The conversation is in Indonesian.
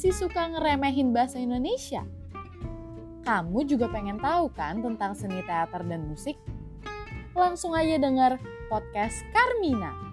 masih suka ngeremehin bahasa Indonesia? Kamu juga pengen tahu kan tentang seni teater dan musik? Langsung aja dengar podcast Carmina